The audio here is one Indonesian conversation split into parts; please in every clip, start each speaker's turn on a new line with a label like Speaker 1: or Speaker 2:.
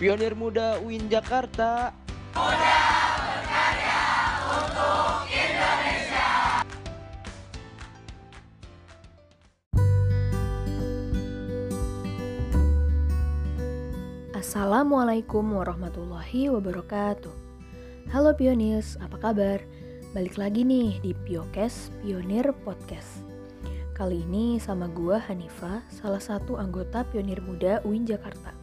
Speaker 1: Pionir Muda UIN Jakarta.
Speaker 2: Assalamualaikum warahmatullahi wabarakatuh. Halo Pionis, apa kabar? Balik lagi nih di Piokes Pionir Podcast. Kali ini sama gua Hanifa, salah satu anggota Pionir Muda UIN Jakarta.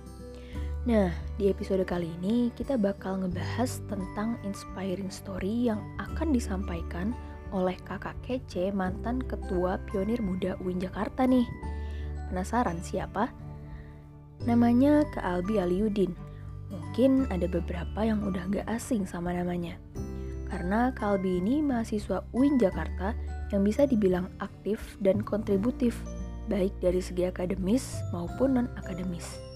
Speaker 2: Nah, di episode kali ini kita bakal ngebahas tentang inspiring story yang akan disampaikan oleh kakak kece mantan ketua Pionir Muda UIN Jakarta nih. Penasaran siapa? Namanya Kak Albi Aliudin. Mungkin ada beberapa yang udah gak asing sama namanya. Karena Kak Albi ini mahasiswa UIN Jakarta yang bisa dibilang aktif dan kontributif, baik dari segi akademis maupun non-akademis.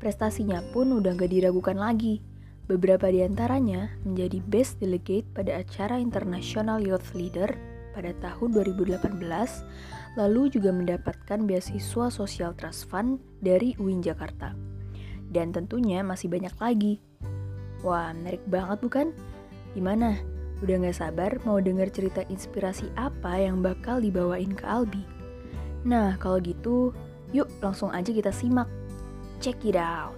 Speaker 2: Prestasinya pun udah gak diragukan lagi. Beberapa di antaranya menjadi Best Delegate pada acara International Youth Leader pada tahun 2018 lalu juga mendapatkan beasiswa Social Trust Fund dari UIN Jakarta. Dan tentunya masih banyak lagi. Wah, menarik banget bukan? Gimana? Udah gak sabar mau denger cerita inspirasi apa yang bakal dibawain ke Albi? Nah, kalau gitu, yuk langsung aja kita simak. Check it out!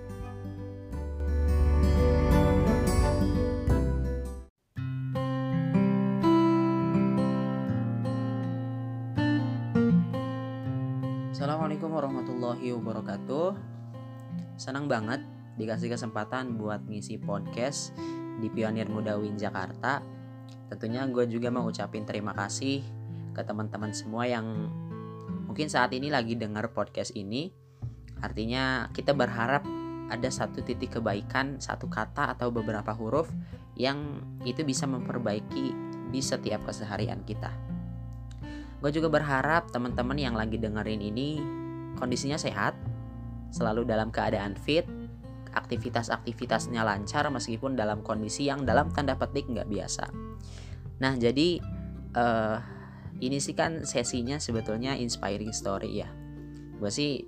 Speaker 3: Assalamualaikum warahmatullahi wabarakatuh. Senang banget dikasih kesempatan buat ngisi podcast di Pionir Muda Win Jakarta. Tentunya gue juga mau ucapin terima kasih ke teman-teman semua yang mungkin saat ini lagi dengar podcast ini Artinya kita berharap ada satu titik kebaikan, satu kata atau beberapa huruf yang itu bisa memperbaiki di setiap keseharian kita. Gue juga berharap teman-teman yang lagi dengerin ini kondisinya sehat, selalu dalam keadaan fit, aktivitas-aktivitasnya lancar meskipun dalam kondisi yang dalam tanda petik nggak biasa. Nah jadi uh, ini sih kan sesinya sebetulnya inspiring story ya. Gue sih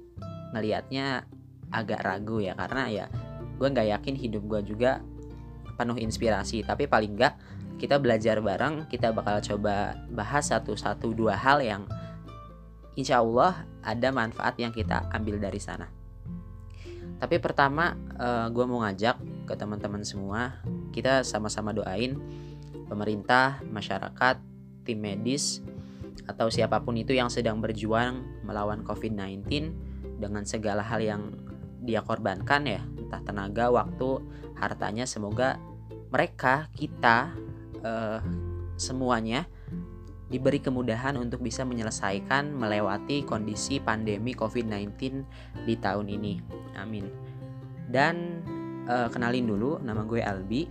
Speaker 3: ngelihatnya agak ragu ya karena ya gue nggak yakin hidup gue juga penuh inspirasi. Tapi paling nggak kita belajar bareng kita bakal coba bahas satu-satu dua hal yang insya Allah ada manfaat yang kita ambil dari sana. Tapi pertama uh, gue mau ngajak ke teman-teman semua kita sama-sama doain pemerintah masyarakat tim medis atau siapa pun itu yang sedang berjuang melawan COVID-19 dengan segala hal yang dia korbankan ya entah tenaga waktu hartanya semoga mereka kita uh, semuanya diberi kemudahan untuk bisa menyelesaikan melewati kondisi pandemi COVID-19 di tahun ini. Amin. Dan uh, kenalin dulu nama gue Albi,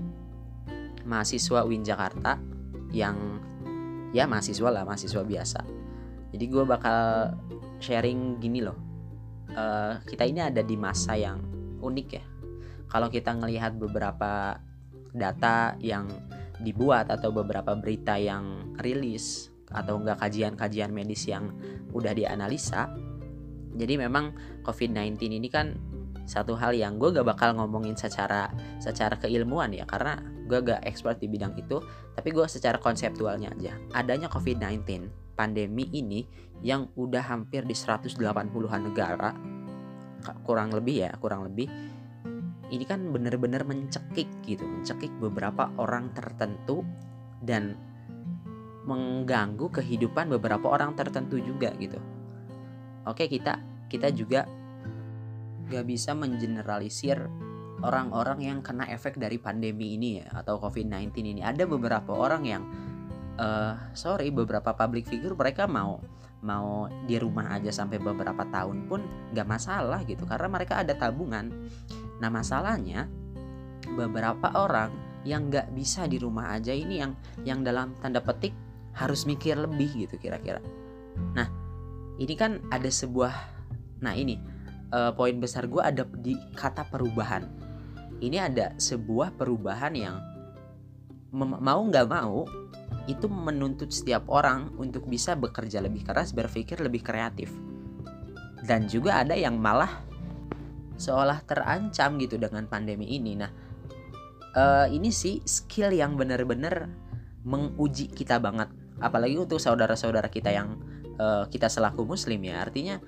Speaker 3: mahasiswa Win Jakarta yang ya mahasiswa lah, mahasiswa biasa. Jadi gue bakal sharing gini loh. Uh, kita ini ada di masa yang unik ya. Kalau kita ngelihat beberapa data yang dibuat atau beberapa berita yang rilis atau enggak kajian-kajian medis yang udah dianalisa jadi memang COVID-19 ini kan satu hal yang gue gak bakal ngomongin secara secara keilmuan ya karena gue gak expert di bidang itu tapi gue secara konseptualnya aja adanya COVID-19 pandemi ini yang udah hampir di 180-an negara kurang lebih ya kurang lebih ini kan bener-bener mencekik gitu mencekik beberapa orang tertentu dan mengganggu kehidupan beberapa orang tertentu juga gitu. Oke kita kita juga gak bisa mengeneralisir orang-orang yang kena efek dari pandemi ini ya atau COVID-19 ini. Ada beberapa orang yang uh, sorry beberapa public figure mereka mau mau di rumah aja sampai beberapa tahun pun gak masalah gitu karena mereka ada tabungan Nah masalahnya beberapa orang yang nggak bisa di rumah aja ini yang yang dalam tanda petik harus mikir lebih gitu kira-kira. Nah ini kan ada sebuah nah ini uh, poin besar gue ada di kata perubahan. Ini ada sebuah perubahan yang mau nggak mau itu menuntut setiap orang untuk bisa bekerja lebih keras, berpikir lebih kreatif. Dan juga ada yang malah seolah terancam gitu dengan pandemi ini. Nah uh, ini sih skill yang benar-benar menguji kita banget. Apalagi untuk saudara-saudara kita yang uh, kita selaku muslim ya. Artinya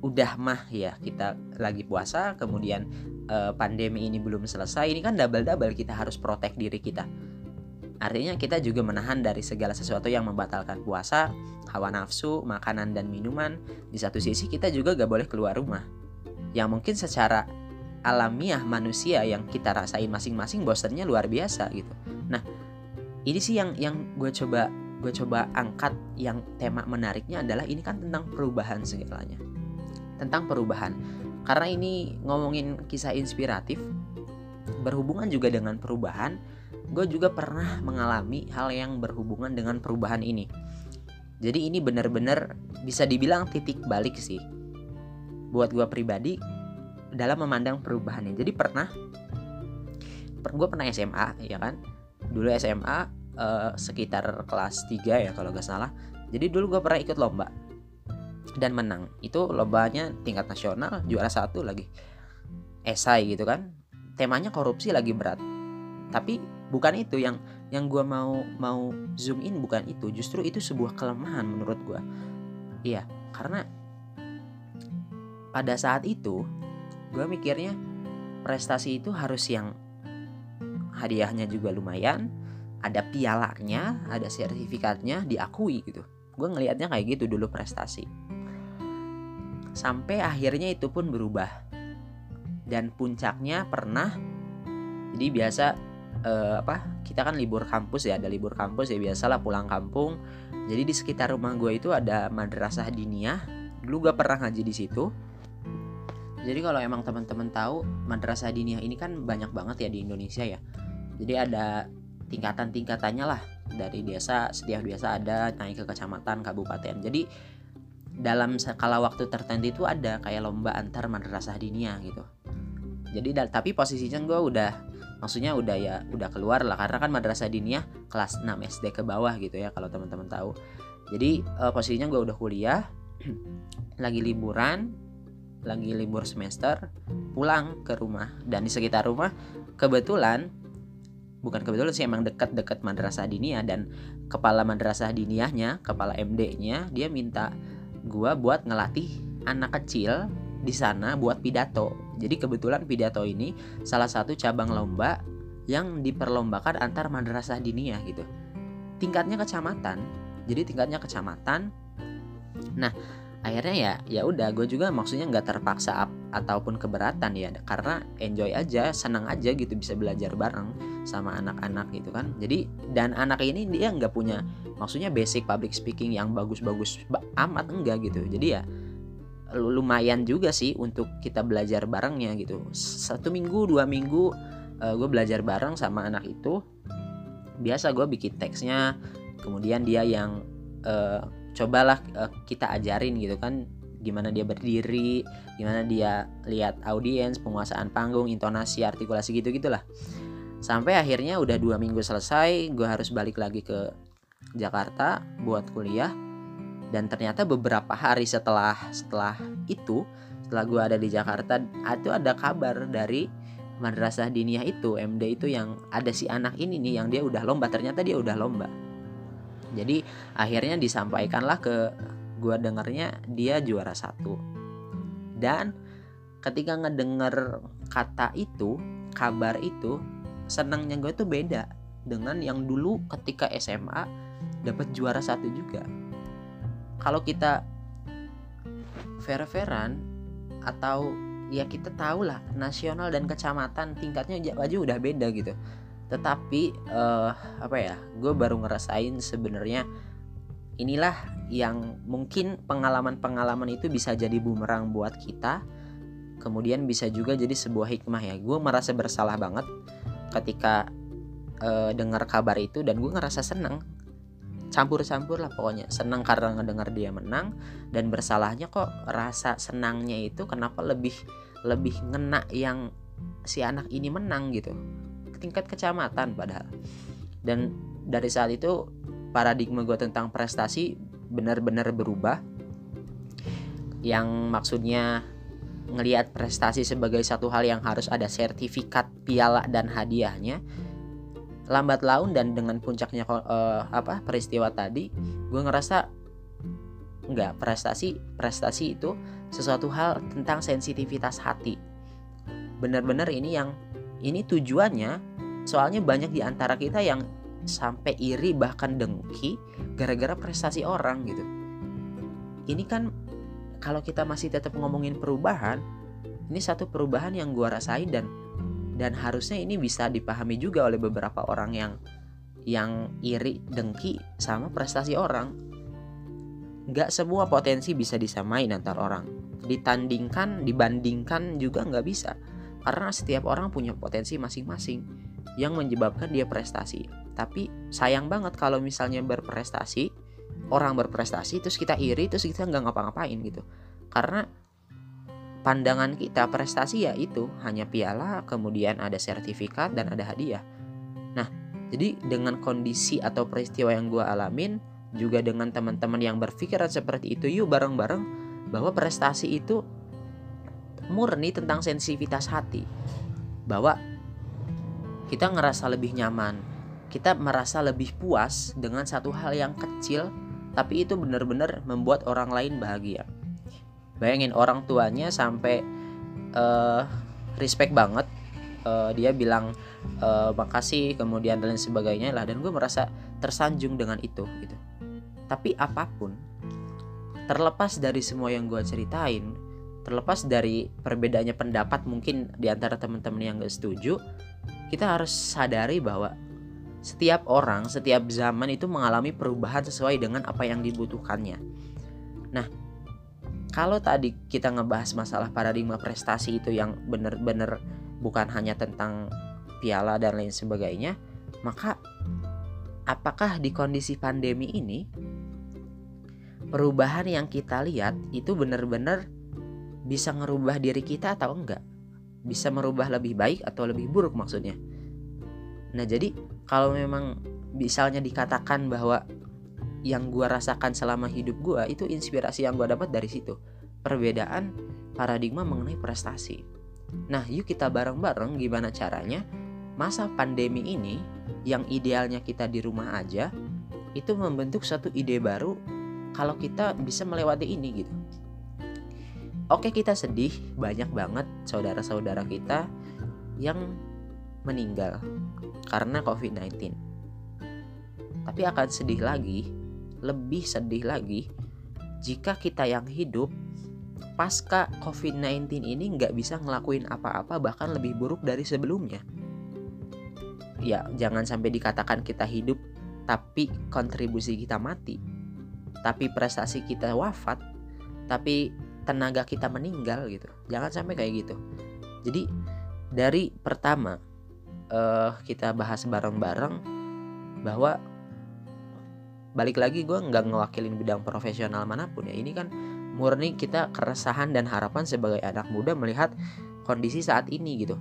Speaker 3: udah mah ya kita lagi puasa kemudian uh, pandemi ini belum selesai. Ini kan double double kita harus protek diri kita artinya kita juga menahan dari segala sesuatu yang membatalkan puasa hawa nafsu makanan dan minuman. Di satu sisi kita juga gak boleh keluar rumah. Yang mungkin secara alamiah manusia yang kita rasain masing-masing bosannya luar biasa gitu. Nah ini sih yang yang gue coba gue coba angkat yang tema menariknya adalah ini kan tentang perubahan segalanya. Tentang perubahan. Karena ini ngomongin kisah inspiratif berhubungan juga dengan perubahan gue juga pernah mengalami hal yang berhubungan dengan perubahan ini. Jadi ini benar-benar bisa dibilang titik balik sih. Buat gue pribadi dalam memandang perubahannya. Jadi pernah gue pernah SMA ya kan? Dulu SMA uh, sekitar kelas 3 ya kalau gak salah. Jadi dulu gue pernah ikut lomba dan menang. Itu lombanya tingkat nasional juara satu lagi. Esai gitu kan. Temanya korupsi lagi berat. Tapi bukan itu yang yang gue mau mau zoom in bukan itu. Justru itu sebuah kelemahan menurut gue iya karena pada saat itu gue mikirnya prestasi itu harus yang hadiahnya juga lumayan ada pialanya ada sertifikatnya diakui gitu. Gue ngelihatnya kayak gitu dulu prestasi. Sampai akhirnya itu pun berubah. Dan puncaknya pernah jadi biasa eh, apa kita kan libur kampus ya ada libur kampus ya biasalah pulang kampung. Jadi di sekitar rumah gue itu ada madrasah diniyah. Dulu gue pernah ngaji di situ. Jadi kalau emang teman-teman tahu madrasah diniyah ini kan banyak banget ya di Indonesia ya. Jadi ada tingkatan-tingkatannya lah. Dari desa setiap desa ada naik ke kecamatan kabupaten. Jadi dalam skala waktu tertentu itu ada kayak lomba antar madrasah dinia gitu. Jadi tapi posisinya gue udah maksudnya udah ya udah keluar lah karena kan madrasah dinia kelas 6 SD ke bawah gitu ya kalau teman-teman tahu. Jadi uh, posisinya gue udah kuliah lagi liburan lagi libur semester pulang ke rumah. Dan di sekitar rumah kebetulan bukan kebetulan sih emang dekat-dekat madrasah diniyah dan kepala madrasah diniyahnya kepala MD-nya dia minta gua buat ngelatih anak kecil di sana buat pidato jadi kebetulan pidato ini salah satu cabang lomba yang diperlombakan antar madrasah diniyah gitu. Tingkatnya kecamatan. Jadi tingkatnya kecamatan. Nah akhirnya ya ya udah gue juga maksudnya nggak terpaksa up, ataupun keberatan ya karena enjoy aja senang aja gitu bisa belajar bareng sama anak-anak gitu kan. Jadi dan anak ini dia nggak punya maksudnya basic public speaking yang bagus-bagus amat enggak gitu. Jadi ya lumayan juga sih untuk kita belajar barengnya gitu satu minggu dua minggu uh, gue belajar bareng sama anak itu biasa gue bikin teksnya kemudian dia yang uh, cobalah uh, kita ajarin gitu kan gimana dia berdiri, gimana dia lihat audiens, penguasaan panggung, intonasi, artikulasi gitu gitulah. Sampai akhirnya udah dua minggu selesai, gue harus balik lagi ke Jakarta buat kuliah. Dan ternyata beberapa hari setelah setelah itu, setelah gue ada di Jakarta, itu ada kabar dari madrasah diniyah itu, MD itu yang ada si anak ini nih yang dia udah lomba. Ternyata dia udah lomba. Jadi akhirnya disampaikanlah ke gue dengernya dia juara satu. Dan ketika ngedenger kata itu kabar itu senangnya gue tuh beda dengan yang dulu ketika SMA dapat juara satu juga kalau kita fair-fairan atau ya kita tahu lah nasional dan kecamatan tingkatnya aja udah beda gitu. Tetapi uh, apa ya gue baru ngerasain sebenarnya inilah yang mungkin pengalaman-pengalaman itu bisa jadi bumerang buat kita kemudian bisa juga jadi sebuah hikmah ya. Gue merasa bersalah banget ketika uh, dengar kabar itu dan gue ngerasa senang campur-campur lah pokoknya. Senang karena ngedengar dia menang dan bersalahnya kok rasa senangnya itu kenapa lebih lebih ngena yang si anak ini menang gitu. Tingkat kecamatan padahal. Dan dari saat itu paradigma gue tentang prestasi benar-benar berubah. Yang maksudnya ngelihat prestasi sebagai satu hal yang harus ada sertifikat piala dan hadiahnya lambat laun dan dengan puncaknya uh, apa peristiwa tadi gue ngerasa nggak prestasi prestasi itu sesuatu hal tentang sensitivitas hati. Benar-benar ini yang ini tujuannya soalnya banyak di antara kita yang sampai iri bahkan dengki gara-gara prestasi orang gitu. Ini kan kalau kita masih tetap ngomongin perubahan ini satu perubahan yang gua rasain dan dan harusnya ini bisa dipahami juga oleh beberapa orang yang yang iri dengki sama prestasi orang. Nggak semua potensi bisa disamain antar orang. Ditandingkan dibandingkan juga nggak bisa. Karena setiap orang punya potensi masing-masing yang menyebabkan dia prestasi. Tapi sayang banget kalau misalnya berprestasi orang berprestasi terus kita iri terus kita nggak ngapa-ngapain gitu. Karena pandangan kita prestasi ya itu hanya piala kemudian ada sertifikat dan ada hadiah. Nah jadi dengan kondisi atau peristiwa yang gue alamin juga dengan teman-teman yang berpikiran seperti itu yuk bareng-bareng bahwa prestasi itu murni tentang sensitivitas hati. Bahwa kita ngerasa lebih nyaman kita merasa lebih puas dengan satu hal yang kecil tapi itu benar-benar membuat orang lain bahagia bayangin orang tuanya sampai uh, respect banget uh, dia bilang uh, makasih kemudian dan lain sebagainya lah dan gue merasa tersanjung dengan itu gitu tapi apa pun terlepas dari semua yang gue ceritain terlepas dari perbedaannya pendapat mungkin di antara teman-teman yang gak setuju kita harus sadari bahwa setiap orang, setiap zaman itu mengalami perubahan sesuai dengan apa yang dibutuhkannya. Nah, kalau tadi kita ngebahas masalah paradigma prestasi itu yang benar-benar bukan hanya tentang piala dan lain sebagainya, maka apakah di kondisi pandemi ini perubahan yang kita lihat itu benar-benar bisa ngerubah diri kita atau enggak? Bisa merubah lebih baik atau lebih buruk maksudnya? Nah, jadi kalau memang misalnya dikatakan bahwa yang gue rasakan selama hidup gue itu inspirasi yang gue dapat dari situ. Perbedaan paradigma mengenai prestasi. Nah yuk kita bareng-bareng gimana caranya masa pandemi ini yang idealnya kita di rumah aja itu membentuk satu ide baru kalau kita bisa melewati ini gitu. Oke kita sedih banyak banget saudara-saudara kita yang meninggal karena COVID-19. Tapi akan sedih lagi, lebih sedih lagi jika kita yang hidup pasca COVID-19 ini nggak bisa ngelakuin apa-apa bahkan lebih buruk dari sebelumnya. Ya, jangan sampai dikatakan kita hidup tapi kontribusi kita mati. Tapi prestasi kita wafat, tapi tenaga kita meninggal gitu. Jangan sampai kayak gitu. Jadi dari pertama uh, kita bahas bareng-bareng bahwa balik lagi gue nggak ngewakilin bidang profesional mana pun ya. Ini kan murni kita keresahan dan harapan sebagai anak muda melihat kondisi saat ini gitu.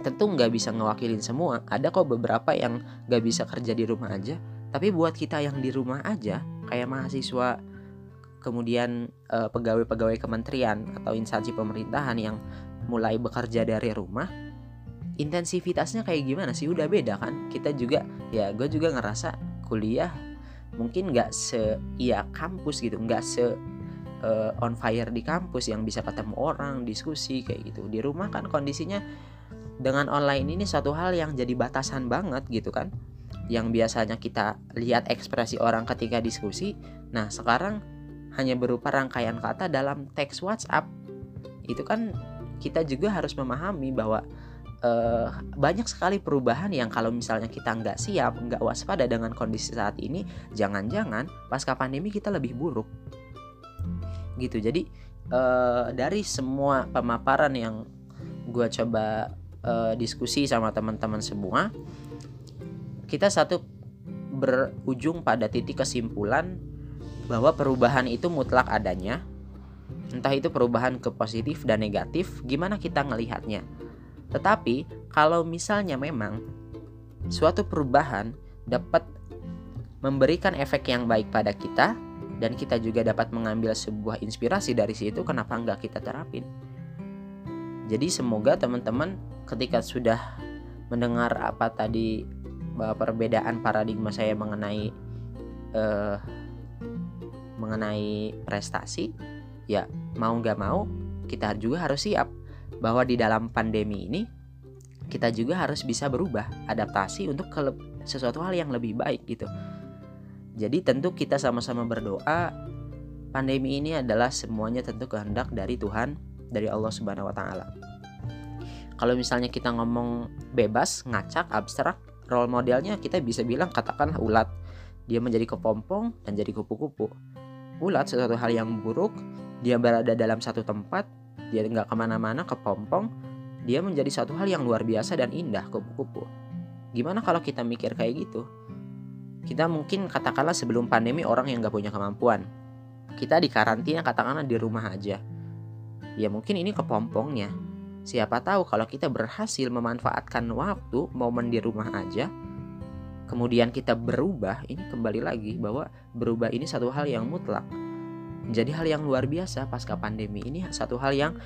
Speaker 3: Tentu nggak bisa ngewakilin semua. Ada kok beberapa yang nggak bisa kerja di rumah aja. Tapi buat kita yang di rumah aja kayak mahasiswa kemudian eh, pegawai-pegawai kementerian atau instansi pemerintahan yang mulai bekerja dari rumah intensivitasnya kayak gimana sih? Udah beda kan? Kita juga ya gue juga ngerasa kuliah mungkin nggak se iya kampus gitu nggak se uh, on fire di kampus yang bisa ketemu orang diskusi kayak gitu. Di rumah kan kondisinya dengan online ini satu hal yang jadi batasan banget gitu kan. Yang biasanya kita lihat ekspresi orang ketika diskusi nah sekarang hanya berupa rangkaian kata dalam teks WhatsApp. Itu kan kita juga harus memahami bahwa uh, banyak sekali perubahan yang kalau misalnya kita nggak siap, nggak waspada dengan kondisi saat ini, jangan-jangan pasca pandemi kita lebih buruk. Gitu. Jadi uh, dari semua pemaparan yang gue coba uh, diskusi sama teman-teman semua, kita satu berujung pada titik kesimpulan bahwa perubahan itu mutlak adanya. Entah itu perubahan ke positif dan negatif, gimana kita ngelihatnya? Tetapi kalau misalnya memang suatu perubahan dapat memberikan efek yang baik pada kita dan kita juga dapat mengambil sebuah inspirasi dari situ kenapa enggak kita terapin? Jadi semoga teman-teman ketika sudah mendengar apa tadi bahwa perbedaan paradigma saya mengenai uh, mengenai prestasi, ya mau nggak mau kita juga harus siap bahwa di dalam pandemi ini kita juga harus bisa berubah, adaptasi untuk ke sesuatu hal yang lebih baik gitu. Jadi tentu kita sama-sama berdoa pandemi ini adalah semuanya tentu kehendak dari Tuhan, dari Allah Subhanahu wa taala. Kalau misalnya kita ngomong bebas, ngacak, abstrak, role modelnya kita bisa bilang katakanlah ulat. Dia menjadi kepompong dan jadi kupu-kupu. Ulat sesuatu hal yang buruk, dia berada dalam satu tempat, dia nggak ke mana-mana kepompong, dia menjadi satu hal yang luar biasa dan indah kupu-kupu. Gimana kalau kita mikir kayak gitu? Kita mungkin katakanlah sebelum pandemi orang yang nggak punya kemampuan. Kita di karantina katakanlah di rumah aja. Ya mungkin ini kepompongnya, Siapa tahu kalau kita berhasil memanfaatkan waktu momen di rumah aja, kemudian kita berubah, ini kembali lagi bahwa berubah ini satu hal yang mutlak. Menjadi hal yang luar biasa pasca pandemi ini satu hal yang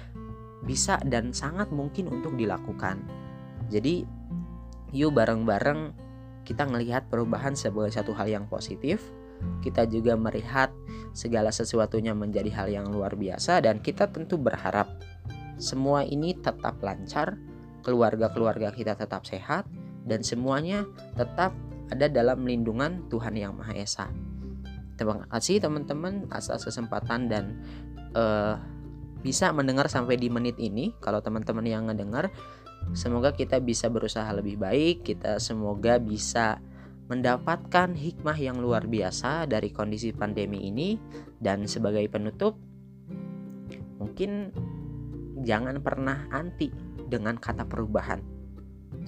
Speaker 3: bisa dan sangat mungkin untuk dilakukan. Jadi yuk bareng-bareng kita melihat perubahan sebagai satu hal yang positif. Kita juga melihat segala sesuatunya menjadi hal yang luar biasa dan kita tentu berharap semua ini tetap lancar, keluarga-keluarga kita tetap sehat, dan semuanya tetap ada dalam lindungan Tuhan Yang Maha Esa. Terima kasih teman-teman atas kesempatan dan uh, bisa mendengar sampai di menit ini. Kalau teman-teman yang ngedengar, semoga kita bisa berusaha lebih baik. Kita semoga bisa mendapatkan hikmah yang luar biasa dari kondisi pandemi ini. Dan sebagai penutup, mungkin jangan pernah anti dengan kata perubahan.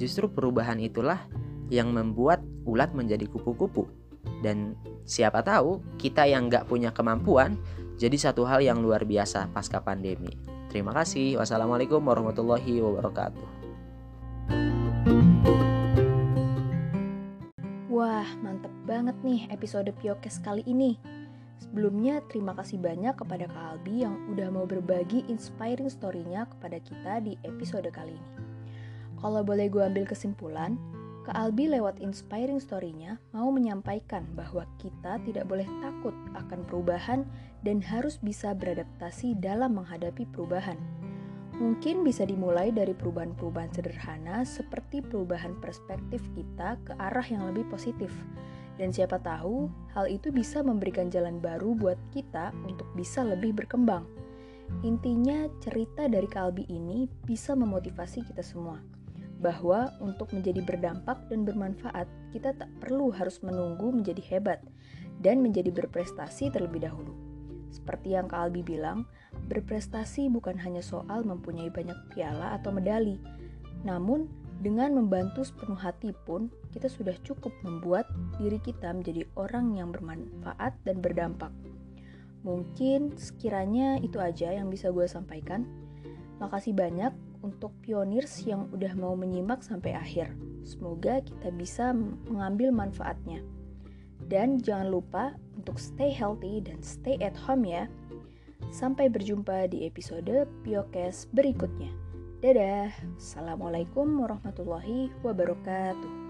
Speaker 3: Justru perubahan itulah yang membuat ulat menjadi kupu-kupu. Dan siapa tahu kita yang nggak punya kemampuan jadi satu hal yang luar biasa pasca pandemi. Terima kasih. Wassalamualaikum warahmatullahi wabarakatuh.
Speaker 2: Wah, mantep banget nih episode Piokes kali ini. Sebelumnya, terima kasih banyak kepada Kak Albi yang udah mau berbagi inspiring story-nya kepada kita di episode kali ini. Kalau boleh gue ambil kesimpulan, Kak Albi lewat inspiring story-nya mau menyampaikan bahwa kita tidak boleh takut akan perubahan dan harus bisa beradaptasi dalam menghadapi perubahan. Mungkin bisa dimulai dari perubahan-perubahan sederhana seperti perubahan perspektif kita ke arah yang lebih positif, dan siapa tahu, hal itu bisa memberikan jalan baru buat kita untuk bisa lebih berkembang. Intinya, cerita dari Kalbi ini bisa memotivasi kita semua bahwa untuk menjadi berdampak dan bermanfaat, kita tak perlu harus menunggu menjadi hebat dan menjadi berprestasi terlebih dahulu. Seperti yang Kalbi bilang, berprestasi bukan hanya soal mempunyai banyak piala atau medali, namun dengan membantu sepenuh hati pun, kita sudah cukup membuat diri kita menjadi orang yang bermanfaat dan berdampak. Mungkin sekiranya itu aja yang bisa gue sampaikan. Makasih banyak untuk pioneers yang udah mau menyimak sampai akhir. Semoga kita bisa mengambil manfaatnya. Dan jangan lupa untuk stay healthy dan stay at home ya. Sampai berjumpa di episode Piokes berikutnya. Dadah. Assalamualaikum warahmatullahi wabarakatuh.